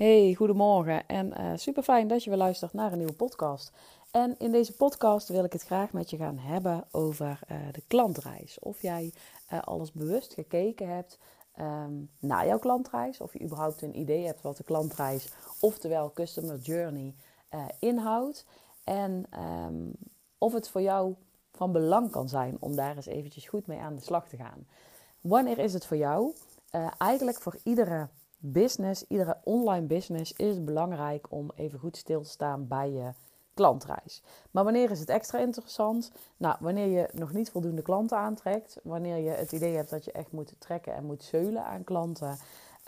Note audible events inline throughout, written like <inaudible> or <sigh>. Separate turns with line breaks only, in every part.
Hey, goedemorgen en uh, super fijn dat je weer luistert naar een nieuwe podcast. En in deze podcast wil ik het graag met je gaan hebben over uh, de klantreis. Of jij uh, alles bewust gekeken hebt um, naar jouw klantreis, of je überhaupt een idee hebt wat de klantreis, oftewel Customer Journey, inhoudt. En um, of het voor jou van belang kan zijn om daar eens eventjes goed mee aan de slag te gaan. Wanneer is het voor jou? eigenlijk voor iedere business, iedere online business, is het belangrijk om even goed stil te staan bij je klantreis. Maar wanneer is het extra interessant? Nou, wanneer je nog niet voldoende klanten aantrekt, wanneer je het idee hebt dat je echt moet trekken en moet zeulen aan klanten.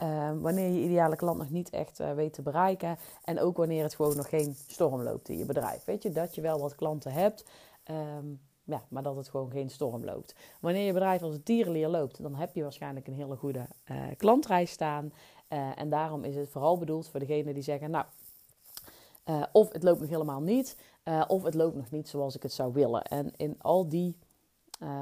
Uh, wanneer je ideale klant nog niet echt uh, weet te bereiken. En ook wanneer het gewoon nog geen storm loopt in je bedrijf. Weet je, dat je wel wat klanten hebt. Um, ja, maar dat het gewoon geen storm loopt. Wanneer je bedrijf als een tierenleer loopt, dan heb je waarschijnlijk een hele goede uh, klantreis staan. Uh, en daarom is het vooral bedoeld voor degenen die zeggen, nou, uh, of het loopt nog helemaal niet, of het loopt nog niet zoals ik het zou willen. En in al die,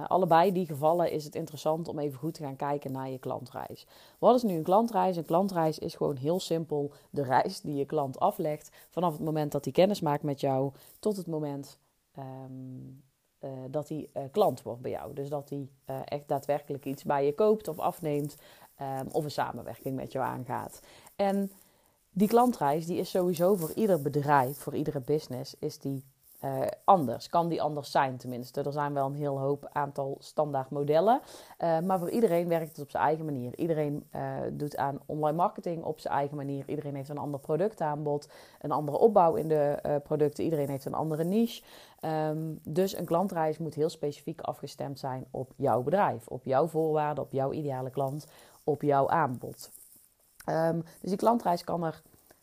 allebei die gevallen is het interessant om even goed te gaan kijken naar je klantreis. Wat is nu een klantreis? Een klantreis is gewoon heel simpel de reis die je klant aflegt vanaf het moment dat hij kennis maakt met jou tot het moment uh, dat hij klant wordt bij jou. Dus dat hij echt daadwerkelijk iets bij je koopt of afneemt um, of een samenwerking met jou aangaat. En die klantreis die is sowieso voor ieder bedrijf, voor iedere business, is die uh, anders. Kan die anders zijn tenminste. Er zijn wel een heel hoop aantal standaard modellen. Uh, maar voor iedereen werkt het op zijn eigen manier. Iedereen uh, doet aan online marketing op zijn eigen manier. Iedereen heeft een ander productaanbod, een andere opbouw in de producten. Iedereen heeft een andere niche. Um, dus een klantreis moet heel specifiek afgestemd zijn op jouw bedrijf, op jouw voorwaarden, op jouw ideale klant, op jouw aanbod. Um, dus die klantreis kan er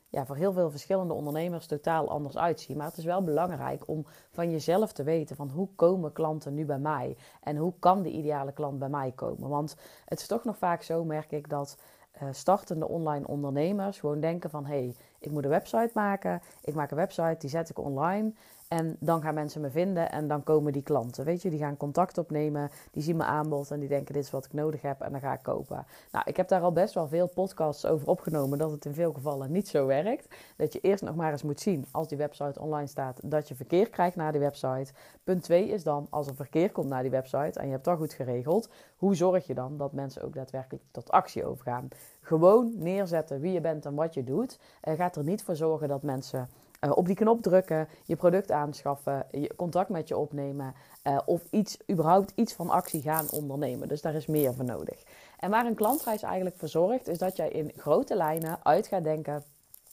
ja, voor heel veel verschillende ondernemers totaal anders uitzien. Maar het is wel belangrijk om van jezelf te weten van hoe komen klanten nu bij mij? En hoe kan de ideale klant bij mij komen? Want het is toch nog vaak zo, merk ik, dat uh, startende online ondernemers gewoon denken van... hé, hey, ik moet een website maken, ik maak een website, die zet ik online... En dan gaan mensen me vinden en dan komen die klanten. Weet je, die gaan contact opnemen, die zien mijn aanbod en die denken: dit is wat ik nodig heb en dan ga ik kopen. Nou, ik heb daar al best wel veel podcasts over opgenomen dat het in veel gevallen niet zo werkt. Dat je eerst nog maar eens moet zien als die website online staat dat je verkeer krijgt naar die website. Punt 2 is dan als er verkeer komt naar die website en je hebt dat goed geregeld, hoe zorg je dan dat mensen ook daadwerkelijk tot actie overgaan? Gewoon neerzetten wie je bent en wat je doet. En gaat er niet voor zorgen dat mensen op die knop drukken, je product aanschaffen, je contact met je opnemen uh, of iets, überhaupt iets van actie gaan ondernemen. Dus daar is meer voor nodig. En waar een klantreis eigenlijk voor zorgt, is dat jij in grote lijnen uit gaat denken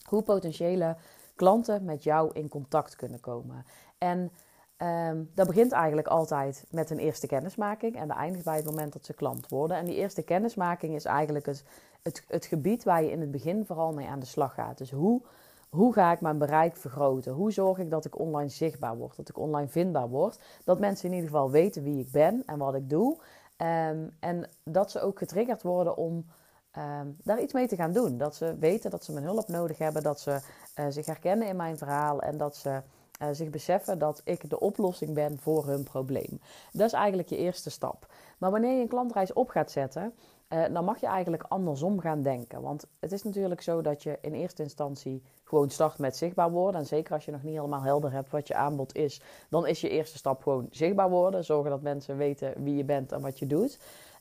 hoe potentiële klanten met jou in contact kunnen komen. En um, dat begint eigenlijk altijd met een eerste kennismaking en dat eindigt bij het moment dat ze klant worden. En die eerste kennismaking is eigenlijk het, het, het gebied waar je in het begin vooral mee aan de slag gaat. Dus hoe hoe ga ik mijn bereik vergroten? Hoe zorg ik dat ik online zichtbaar word, dat ik online vindbaar word? Dat mensen in ieder geval weten wie ik ben en wat ik doe. Um, en dat ze ook getriggerd worden om um, daar iets mee te gaan doen. Dat ze weten dat ze mijn hulp nodig hebben, dat ze uh, zich herkennen in mijn verhaal en dat ze uh, zich beseffen dat ik de oplossing ben voor hun probleem. Dat is eigenlijk je eerste stap. Maar wanneer je een klantreis op gaat zetten, uh, dan mag je eigenlijk andersom gaan denken. Want het is natuurlijk zo dat je in eerste instantie gewoon start met zichtbaar worden. En zeker als je nog niet helemaal helder hebt wat je aanbod is, dan is je eerste stap gewoon zichtbaar worden. Zorgen dat mensen weten wie je bent en wat je doet.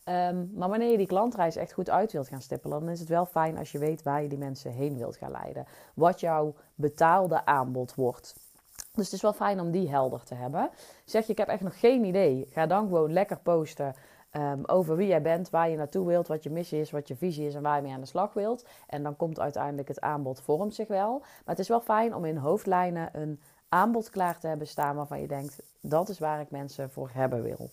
Um, maar wanneer je die klantreis echt goed uit wilt gaan stippelen, dan is het wel fijn als je weet waar je die mensen heen wilt gaan leiden. Wat jouw betaalde aanbod wordt. Dus het is wel fijn om die helder te hebben. Zeg je, ik heb echt nog geen idee. Ga dan gewoon lekker posten um, over wie jij bent, waar je naartoe wilt, wat je missie is, wat je visie is en waar je mee aan de slag wilt. En dan komt uiteindelijk het aanbod vormt zich wel. Maar het is wel fijn om in hoofdlijnen een aanbod klaar te hebben staan waarvan je denkt, dat is waar ik mensen voor hebben wil.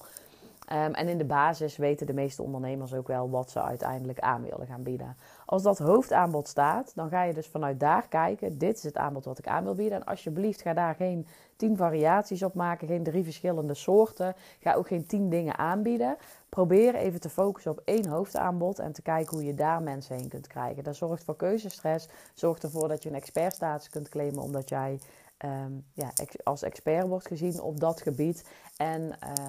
Um, en in de basis weten de meeste ondernemers ook wel wat ze uiteindelijk aan willen gaan bieden. Als dat hoofdaanbod staat, dan ga je dus vanuit daar kijken: dit is het aanbod wat ik aan wil bieden. En alsjeblieft, ga daar geen tien variaties op maken, geen drie verschillende soorten. Ga ook geen tien dingen aanbieden. Probeer even te focussen op één hoofdaanbod en te kijken hoe je daar mensen heen kunt krijgen. Dat zorgt voor keuzestress, zorgt ervoor dat je een expertstatus kunt claimen omdat jij um, ja, als expert wordt gezien op dat gebied. En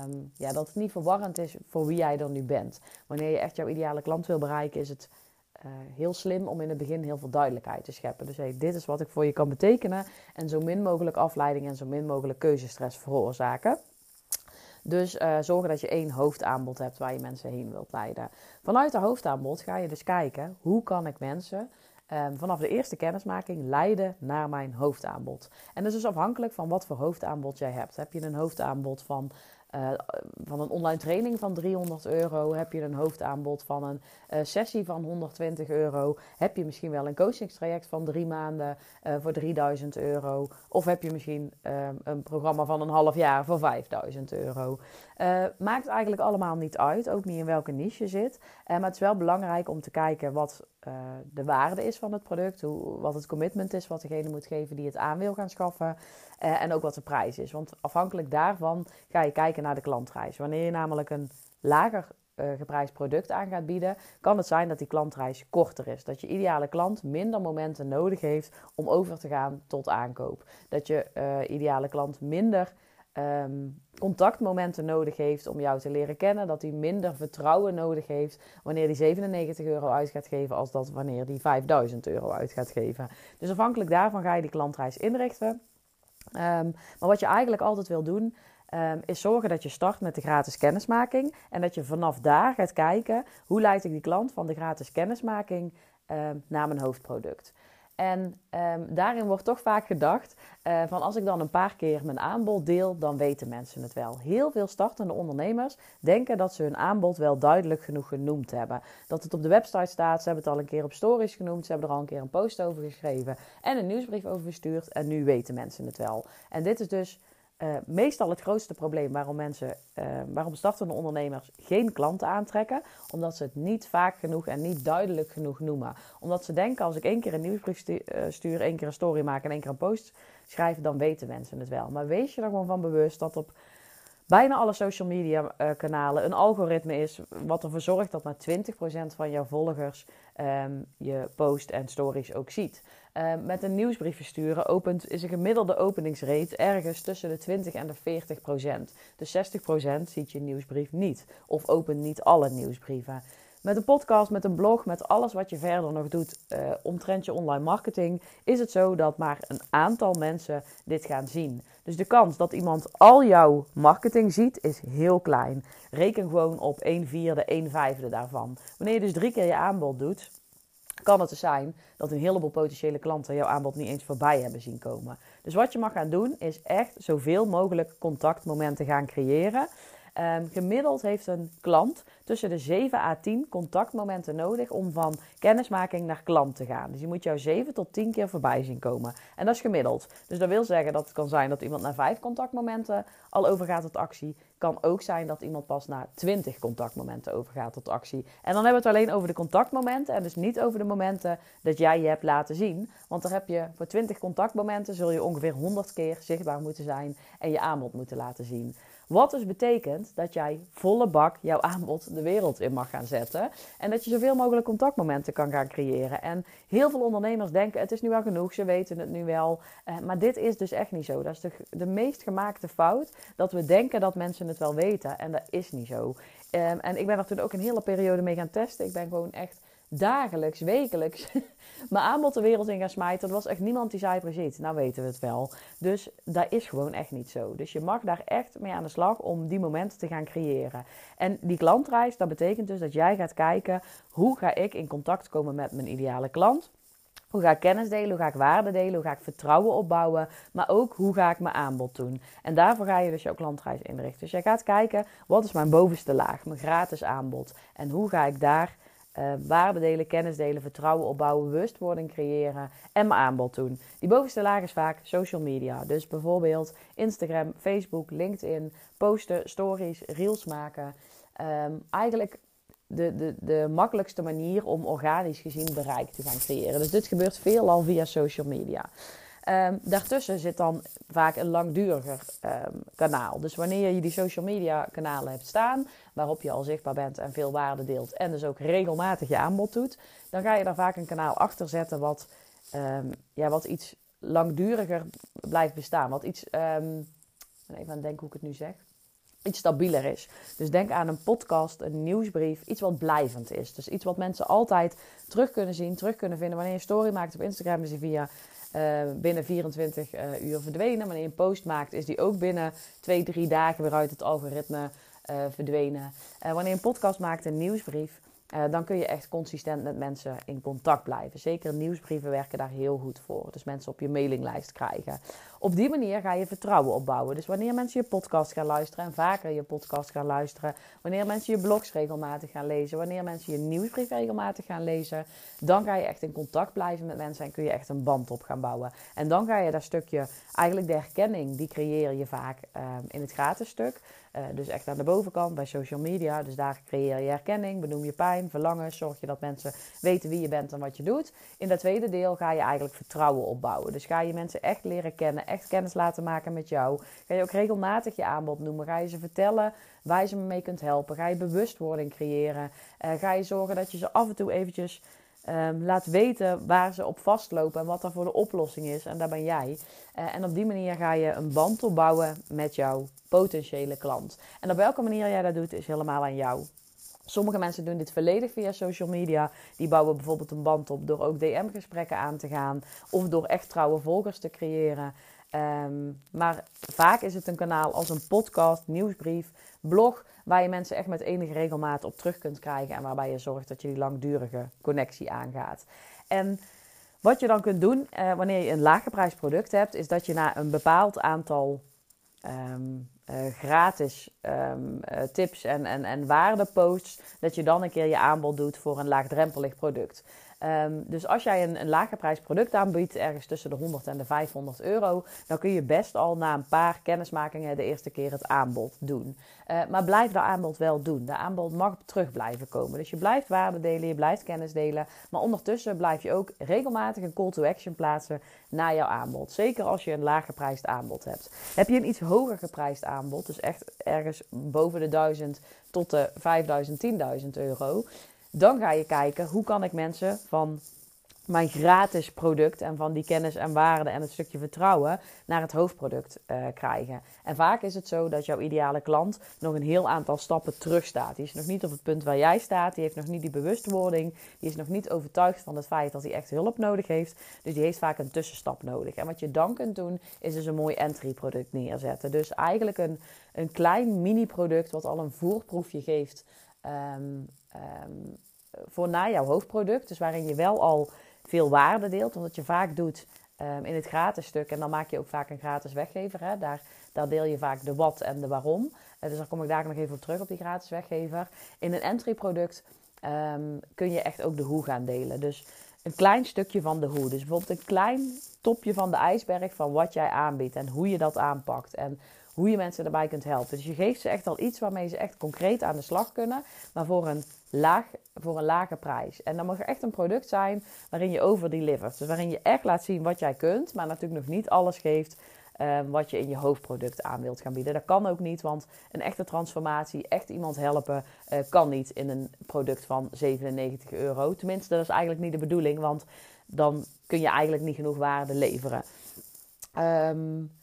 um, ja, dat het niet verwarrend is voor wie jij dan nu bent. Wanneer je echt jouw ideale klant wil bereiken, is het heel slim om in het begin heel veel duidelijkheid te scheppen. Dus hey, dit is wat ik voor je kan betekenen. En zo min mogelijk afleiding en zo min mogelijk keuzestress veroorzaken. Dus uh, zorgen dat je één hoofdaanbod hebt waar je mensen heen wilt leiden. Vanuit dat hoofdaanbod ga je dus kijken hoe kan ik mensen um, vanaf de eerste kennismaking leiden naar mijn hoofdaanbod. En dat is dus afhankelijk van wat voor hoofdaanbod jij hebt. Heb je een hoofdaanbod van uh, van een online training van 300 euro heb je een hoofdaanbod van een uh, sessie van 120 euro. Heb je misschien wel een coachingstraject van drie maanden uh, voor 3000 euro. Of heb je misschien een programma van een half jaar voor 5000 euro. maakt eigenlijk allemaal niet uit, ook niet in welke niche je zit. maar het is wel belangrijk om te kijken wat de waarde is van het product. Hoe, wat het commitment is wat degene moet geven die het aan wil gaan schaffen. Uh, en ook wat de prijs is. Want afhankelijk daarvan ga je kijken naar de klantreis. Wanneer je namelijk een lager uh, geprijsd product aan gaat bieden, kan het zijn dat die klantreis korter is. Dat je ideale klant minder momenten nodig heeft om over te gaan tot aankoop. Dat je ideale klant minder um, contactmomenten nodig heeft om jou te leren kennen. Dat hij minder vertrouwen nodig heeft wanneer hij 97 euro uit gaat geven als dat wanneer hij 5000 euro uit gaat geven. Dus afhankelijk daarvan ga je die klantreis inrichten. Um, maar wat je eigenlijk altijd wil doen, um, is zorgen dat je start met de gratis kennismaking. En dat je vanaf daar gaat kijken hoe leid ik die klant van de gratis kennismaking um, naar mijn hoofdproduct. En um, daarin wordt toch vaak gedacht uh, van als ik dan een paar keer mijn aanbod deel, dan weten mensen het wel. Heel veel startende ondernemers denken dat ze hun aanbod wel duidelijk genoeg genoemd hebben. Dat het op de website staat, ze hebben het al een keer op stories genoemd, ze hebben er al een keer een post over geschreven en een nieuwsbrief over gestuurd en nu weten mensen het wel. En dit is dus uh, meestal het grootste probleem waarom mensen, uh, waarom startende ondernemers geen klanten aantrekken, omdat ze het niet vaak genoeg en niet duidelijk genoeg noemen. Omdat ze denken als ik één keer een nieuwsbrief eh, stuur, één keer een story maak en één keer een post schrijf, dan weten mensen het wel. Maar wees je er gewoon van bewust dat op bijna alle social media kanalen een algoritme is wat ervoor zorgt dat maar 20% van jouw volgers um, je post en stories ook ziet. Uh, met een nieuwsbrief versturen opent, is een gemiddelde openingsrate ergens tussen de 20 en de 40 procent. Dus 60 procent ziet je nieuwsbrief niet of opent niet alle nieuwsbrieven. Met een podcast, met een blog, met alles wat je verder nog doet uh, omtrent je online marketing, is het zo dat maar een aantal mensen dit gaan zien. Dus de kans dat iemand al jouw marketing ziet is heel klein. Reken gewoon op 1 vierde, 1 vijfde daarvan. Wanneer je dus drie keer je aanbod doet, kan het dus zijn dat een heleboel potentiële klanten jouw aanbod niet eens voorbij hebben zien komen. Dus wat je mag gaan doen is echt zoveel mogelijk contactmomenten gaan creëren. Um, gemiddeld heeft een klant tussen de 7 à 10 contactmomenten nodig om van kennismaking naar klant te gaan. Dus je moet jou 7 tot 10 keer voorbij zien komen. En dat is gemiddeld. Dus dat wil zeggen dat het kan zijn dat iemand na 5 contactmomenten al overgaat tot actie. Kan ook zijn dat iemand pas na 20 contactmomenten overgaat tot actie. En dan hebben we het alleen over de contactmomenten en dus niet over de momenten dat jij je hebt laten zien. Want dan heb je voor 20 contactmomenten zul je ongeveer 100 keer zichtbaar moeten zijn en je aanbod moeten laten zien. Wat dus betekent dat jij volle bak jouw aanbod de wereld in mag gaan zetten. En dat je zoveel mogelijk contactmomenten kan gaan creëren. En heel veel ondernemers denken: het is nu wel genoeg, ze weten het nu wel. Eh, maar dit is dus echt niet zo. Dat is de, de meest gemaakte fout. Dat we denken dat mensen het wel weten. En dat is niet zo. Um, en ik ben er toen ook een hele periode mee gaan testen. Ik ben gewoon echt dagelijks, wekelijks <laughs> mijn aanbod de wereld in gaan smijten. Er was echt niemand die zei precies, nou weten we het wel. Dus dat is gewoon echt niet zo. Dus je mag daar echt mee aan de slag om die momenten te gaan creëren. En die klantreis, dat betekent dus dat jij gaat kijken, hoe ga ik in contact komen met mijn ideale klant? Hoe ga ik kennis delen? Hoe ga ik waarde delen? Hoe ga ik vertrouwen opbouwen? Maar ook hoe ga ik mijn aanbod doen? En daarvoor ga je dus jouw klantreis inrichten. Dus jij gaat kijken, wat is mijn bovenste laag? Mijn gratis aanbod. En hoe ga ik daar uh, waarde kennis delen, vertrouwen opbouwen, bewustwording creëren en mijn aanbod doen. Die bovenste laag is vaak social media. Dus bijvoorbeeld Instagram, Facebook, LinkedIn, posten, stories, reels maken. Um, eigenlijk de, de, de makkelijkste manier om organisch gezien bereik te gaan creëren. Dus dit gebeurt veelal via social media. Um, daartussen zit dan vaak een langduriger um, kanaal. Dus wanneer je die social media kanalen hebt staan, waarop je al zichtbaar bent en veel waarde deelt en dus ook regelmatig je aanbod doet, dan ga je daar vaak een kanaal achter zetten wat, um, ja, wat iets langduriger blijft bestaan. Wat iets, even aan het denken hoe ik het nu zeg. iets stabieler is. Dus denk aan een podcast, een nieuwsbrief, iets wat blijvend is. Dus iets wat mensen altijd terug kunnen zien, terug kunnen vinden. Wanneer je een story maakt op Instagram, is via uh, binnen 24 uh, eh, uur verdwenen. Wanneer je een post maakt, is die ook binnen 2, 3 dagen weer uit het algoritme uh, verdwenen. wanneer je een podcast maakt, een nieuwsbrief, uh, dan kun je echt consistent met mensen in contact blijven. Zeker nieuwsbrieven werken daar heel goed voor. Dus mensen op je mailinglijst krijgen. Op die manier ga je vertrouwen opbouwen. Dus wanneer mensen je podcast gaan luisteren en vaker je podcast gaan luisteren, wanneer mensen je blogs regelmatig gaan lezen, wanneer mensen je nieuwsbrief regelmatig gaan lezen, dan ga je echt in contact blijven met mensen en kun je echt een band op gaan bouwen. En dan ga je dat stukje, eigenlijk de herkenning, die creëer je vaak uh, in het gratis stuk. Uh, dus echt aan de bovenkant bij social media. Dus daar creëer je herkenning, benoem je pijn, verlangen. Zorg je dat mensen weten wie je bent en wat je doet. In dat tweede deel ga je eigenlijk vertrouwen opbouwen. Dus ga je mensen echt leren kennen, echt kennis laten maken met jou. Ga je ook regelmatig je aanbod noemen. Ga je ze vertellen waar je ze mee kunt helpen. Ga je bewustwording creëren. Uh, ga je zorgen dat je ze af en toe eventjes Um, laat weten waar ze op vastlopen en wat er voor de oplossing is. En daar ben jij. Uh, en op die manier ga je een band opbouwen met jouw potentiële klant. En op welke manier jij dat doet, is helemaal aan jou. Sommige mensen doen dit volledig via social media. Die bouwen bijvoorbeeld een band op door ook DM-gesprekken aan te gaan. Of door echt trouwe volgers te creëren. Um, maar vaak is het een kanaal als een podcast, nieuwsbrief, blog waar je mensen echt met enige regelmaat op terug kunt krijgen en waarbij je zorgt dat je die langdurige connectie aangaat. En wat je dan kunt doen eh, wanneer je een lage product hebt, is dat je na een bepaald aantal uh, gratis um, uh, tips en, en, en waardeposts, dat je dan een keer je aanbod doet voor een laagdrempelig product. Um, dus als jij een, een lager prijs product aanbiedt, ergens tussen de 100 en de 500 euro, dan kun je best al na een paar kennismakingen de eerste keer het aanbod doen. Uh, maar blijf dat aanbod wel doen. De aanbod mag terug blijven komen. Dus je blijft waarde delen, je blijft kennis delen, maar ondertussen blijf je ook regelmatig een call to action plaatsen naar jouw aanbod. Zeker als je een lager geprijsd aanbod hebt. Heb je een iets hoger geprijsd aanbod, dus echt ergens boven de 1000 tot de 5000, 10.000 euro, dan ga je kijken hoe kan ik mensen van mijn gratis product en van die kennis en waarde en het stukje vertrouwen naar het hoofdproduct uh, krijgen. En vaak is het zo dat jouw ideale klant nog een heel aantal stappen terug staat. Die is nog niet op het punt waar jij staat, die heeft nog niet die bewustwording, die is nog niet overtuigd van het feit dat hij echt hulp nodig heeft. Dus die heeft vaak een tussenstap nodig. En wat je dan kunt doen, is dus een mooi entry product neerzetten. Dus eigenlijk een, een klein mini product wat al een voerproefje geeft. Um, um, voor na jouw hoofdproduct. Dus waarin je wel al veel waarde deelt. Wat je vaak doet um, in het gratis stuk. En dan maak je ook vaak een gratis weggever. Hè? Daar, daar deel je vaak de wat en de waarom. Uh, dus daar kom ik daar nog even op terug op die gratis weggever. In een entry product um, kun je echt ook de hoe gaan delen. Dus een klein stukje van de hoe. Dus bijvoorbeeld een klein topje van de ijsberg van wat jij aanbiedt en hoe je dat aanpakt. En hoe je mensen daarbij kunt helpen. Dus je geeft ze echt al iets waarmee ze echt concreet aan de slag kunnen, maar voor een, laag, voor een lage prijs. En dan mag er echt een product zijn waarin je overdelivert. Dus waarin je echt laat zien wat jij kunt, maar natuurlijk nog niet alles geeft um, wat je in je hoofdproduct aan wilt gaan bieden. Dat kan ook niet, want een echte transformatie, echt iemand helpen, uh, kan niet in een product van 97 euro. Tenminste, dat is eigenlijk niet de bedoeling, want dan kun je eigenlijk niet genoeg waarde leveren. Um,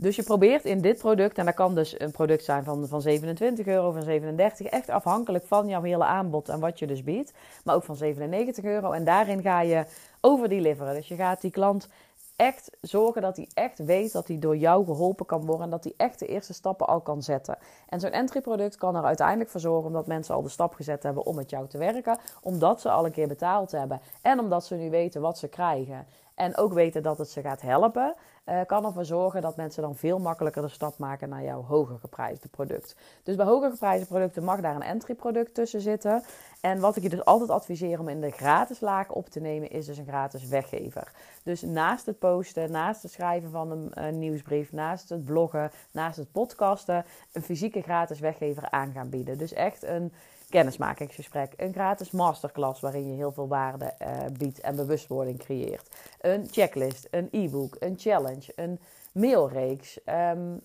dus je probeert in dit product, en dat kan dus een product zijn van, van 27 euro, van 37, echt afhankelijk van jouw hele aanbod en wat je dus biedt, maar ook van 97 euro. En daarin ga je overdeliveren. Dus je gaat die klant echt zorgen dat hij echt weet dat hij door jou geholpen kan worden en dat hij echt de eerste stappen al kan zetten. En zo'n entry product kan er uiteindelijk voor zorgen omdat mensen al de stap gezet hebben om met jou te werken, omdat ze al een keer betaald hebben en omdat ze nu weten wat ze krijgen en ook weten dat het ze gaat helpen uh, kan ervoor zorgen dat mensen dan veel makkelijker de stap maken naar jouw hoger geprijsde product. Dus bij hoger geprijsde producten mag daar een entry product tussen zitten. En wat ik je dus altijd adviseer om in de gratis laag op te nemen, is dus een gratis weggever. Dus naast het posten, naast het schrijven van een nieuwsbrief, naast het bloggen, naast het podcasten, een fysieke gratis weggever aan gaan bieden. Dus echt een kennismakingsgesprek, een gratis masterclass waarin je heel veel waarde uh, biedt en bewustwording creëert, een checklist, een e-book, een challenge, een mailreeks. Um,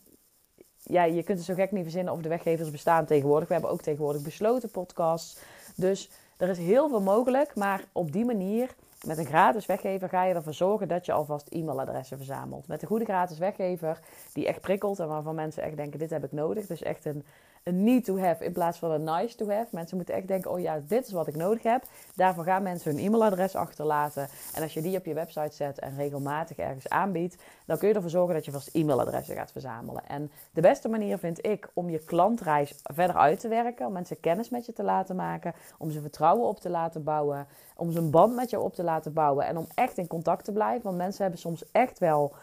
ja, je kunt het zo gek niet verzinnen of de weggevers bestaan tegenwoordig. We hebben ook tegenwoordig besloten podcasts. Dus er is heel veel mogelijk, maar op die manier met een gratis weggever ga je ervoor zorgen dat je alvast e-mailadressen verzamelt. Met een goede gratis weggever die echt prikkelt en waarvan mensen echt denken: dit heb ik nodig. Dus echt een een need to have in plaats van een nice to have. Mensen moeten echt denken: oh ja, dit is wat ik nodig heb. Daarvoor gaan mensen hun e-mailadres achterlaten. En als je die op je website zet en regelmatig ergens aanbiedt, dan kun je ervoor zorgen dat je vast e-mailadressen gaat verzamelen. En de beste manier vind ik om je klantreis verder uit te werken, om mensen kennis met je te laten maken, om ze vertrouwen op te laten bouwen, om ze een band met je op te laten bouwen en om echt in contact te blijven. Want mensen hebben soms echt wel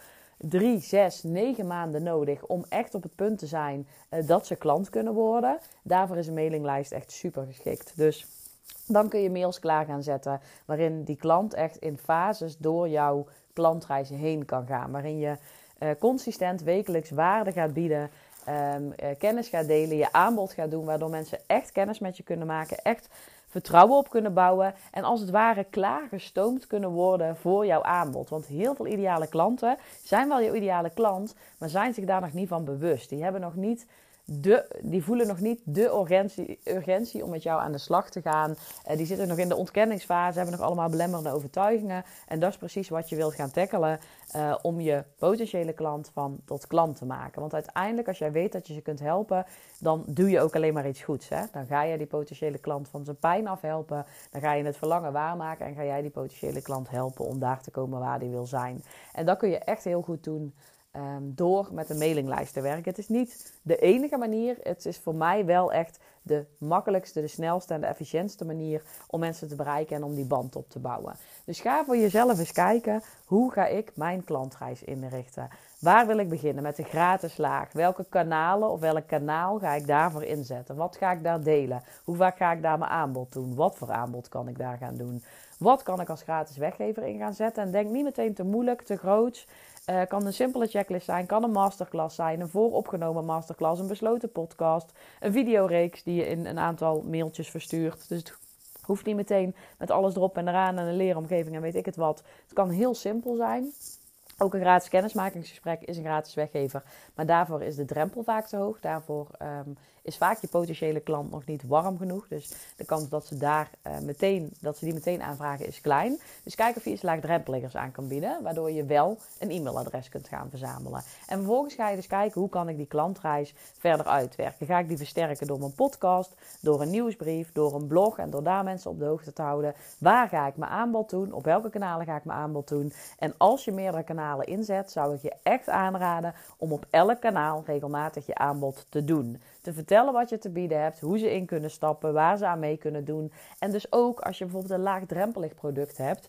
drie, zes, negen maanden nodig om echt op het punt te zijn uh, dat ze klant kunnen worden. Daarvoor is een mailinglijst echt super geschikt. Dus dan kun je mails klaar gaan zetten waarin die klant echt in fases door jouw klantreis heen kan gaan. Waarin je uh, consistent wekelijks waarde gaat bieden. Um, uh, kennis gaat delen, je aanbod gaat doen, waardoor mensen echt kennis met je kunnen maken, echt vertrouwen op kunnen bouwen en als het ware klaargestoomd kunnen worden voor jouw aanbod. Want heel veel ideale klanten zijn wel jouw ideale klant, maar zijn zich daar nog niet van bewust. Die hebben nog niet de, die voelen nog niet de urgentie, urgentie om met jou aan de slag te gaan. Uh, die zitten nog in de ontkenningsfase, hebben nog allemaal belemmerende overtuigingen. En dat is precies wat je wilt gaan tackelen uh, om je potentiële klant van tot klant te maken. Want uiteindelijk, als jij weet dat je ze kunt helpen, dan doe je ook alleen maar iets goeds. Hè? Dan ga je die potentiële klant van zijn pijn afhelpen. Dan ga je het verlangen waarmaken en ga jij die potentiële klant helpen om daar te komen waar die wil zijn. En dat kun je echt heel goed doen Ehm, door met een mailinglijst te werken. Het is niet de enige manier. Het is voor mij wel echt de makkelijkste, de snelste en de efficiëntste manier om mensen te bereiken en om die band op te bouwen. Dus ga voor jezelf eens kijken, hoe ga ik mijn klantreis inrichten? Waar wil ik beginnen met de gratis laag? Welke kanalen of welk kanaal ga ik daarvoor inzetten? Wat ga ik daar delen? Hoe vaak ga ik daar mijn aanbod doen? Wat voor aanbod kan ik daar gaan doen? Wat kan ik als gratis weggever in gaan zetten? En denk niet meteen te moeilijk, te groot. Uh, kan een simpele checklist zijn, kan een masterclass zijn, een vooropgenomen masterclass, een besloten podcast, een videoreeks die je in een aantal mailtjes verstuurt. Dus het hoeft niet meteen met alles erop en eraan en een leeromgeving en weet ik het wat. Het kan heel simpel zijn. Ook een gratis kennismakingsgesprek is een gratis weggever. Maar daarvoor is de drempel vaak te hoog. Daarvoor um, is vaak je potentiële klant nog niet warm genoeg. Dus de kans dat ze, daar, uh, meteen, dat ze die meteen aanvragen is klein. Dus kijk of je iets laagdrempeliggers aan kan bieden. Waardoor je wel een e-mailadres kunt gaan verzamelen. En vervolgens ga je dus kijken hoe kan ik die klantreis verder uitwerken. Ga ik die versterken door mijn podcast, door een nieuwsbrief, door een blog. En door daar mensen op de hoogte te houden. Waar ga ik mijn aanbod doen? Op welke kanalen ga ik mijn aanbod doen? En als je meerdere kanalen inzet, zou ik je echt aanraden om op elk kanaal regelmatig je aanbod te doen te vertellen wat je te bieden hebt, hoe ze in kunnen stappen, waar ze aan mee kunnen doen. En dus ook als je bijvoorbeeld een laagdrempelig product hebt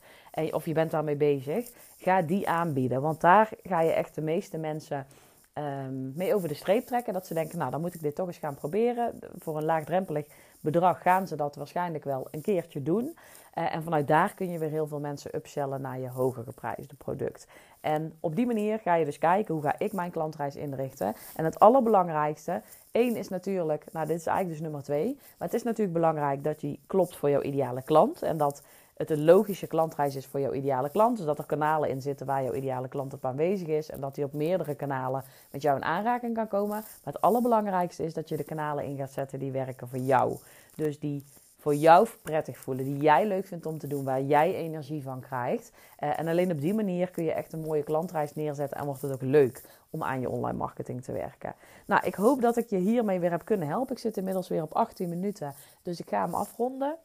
of je bent daarmee bezig, ga die aanbieden. Want daar ga je echt de meeste mensen um, mee over de streep trekken. Dat ze denken, nou dan moet ik dit toch eens gaan proberen. Voor een laagdrempelig bedrag gaan ze dat waarschijnlijk wel een keertje doen. Uh, en vanuit daar kun je weer heel veel mensen upsellen naar je hoger geprijsde product. En op die manier ga je dus kijken hoe ga ik mijn klantreis inrichten. En het allerbelangrijkste, één is natuurlijk, nou dit is eigenlijk dus nummer twee. Maar het is natuurlijk belangrijk dat die klopt voor jouw ideale klant. En dat het een logische klantreis is voor jouw ideale klant. Dus dat er kanalen in zitten waar jouw ideale klant op aanwezig is. En dat hij op meerdere kanalen met jou in aanraking kan komen. Maar het allerbelangrijkste is dat je de kanalen in gaat zetten die werken voor jou. Dus die voor jou prettig voelen, die jij leuk vindt om te doen, waar jij energie van krijgt. Uh, en alleen op die manier kun je echt een mooie klantreis neerzetten en wordt het ook leuk om aan je online marketing te werken. Nou, ik hoop dat ik je hiermee weer heb kunnen helpen. Ik zit inmiddels weer op 18 minuten, dus ik ga hem afronden.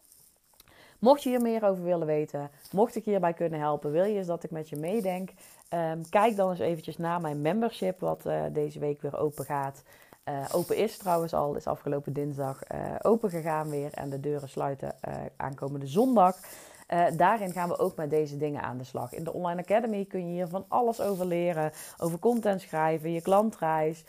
Mocht je hier meer over willen weten, mocht ik hierbij kunnen helpen, wil je eens dat ik met je meedenk, um, kijk dan eens eventjes naar mijn membership, wat uh, deze week weer open gaat. Uh, open is trouwens al, is afgelopen dinsdag uh, open gegaan weer en de deuren sluiten aankomende zondag. daarin gaan we ook met deze dingen aan de slag. In de Online Academy kun je hier van alles over leren. Over content schrijven, je klantreis,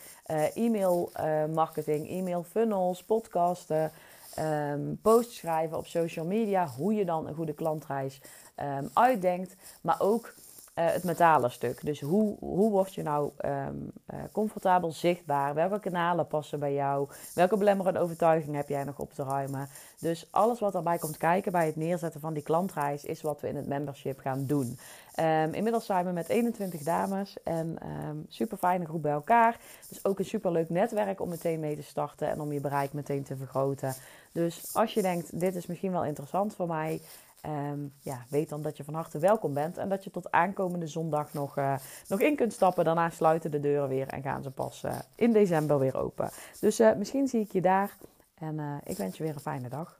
e-mail marketing, e-mail funnels, podcasten, um, posts schrijven op social media. Hoe je dan een goede klantreis um, uitdenkt. Maar ook het mentale stuk. Dus hoe, hoe word je nou um, uh, comfortabel zichtbaar? Welke kanalen passen bij jou? Welke belemmerende overtuiging heb jij nog op te ruimen? Dus alles wat erbij komt kijken bij het neerzetten van die klantreis is wat we in het membership gaan doen. Um, inmiddels zijn we met 21 dames en um, super fijne groep bij elkaar. Dus ook een super leuk netwerk om meteen mee te starten en om je bereik meteen te vergroten. Dus als je denkt, dit is misschien wel interessant voor mij, Ehm, ja, weet dan dat je van harte welkom bent en dat je tot aankomende zondag nog, uh, nog in kunt stappen. Daarna sluiten de deuren weer en gaan ze pas uh, in december weer open. Dus uh, misschien zie ik je daar en ik wens je weer een fijne dag.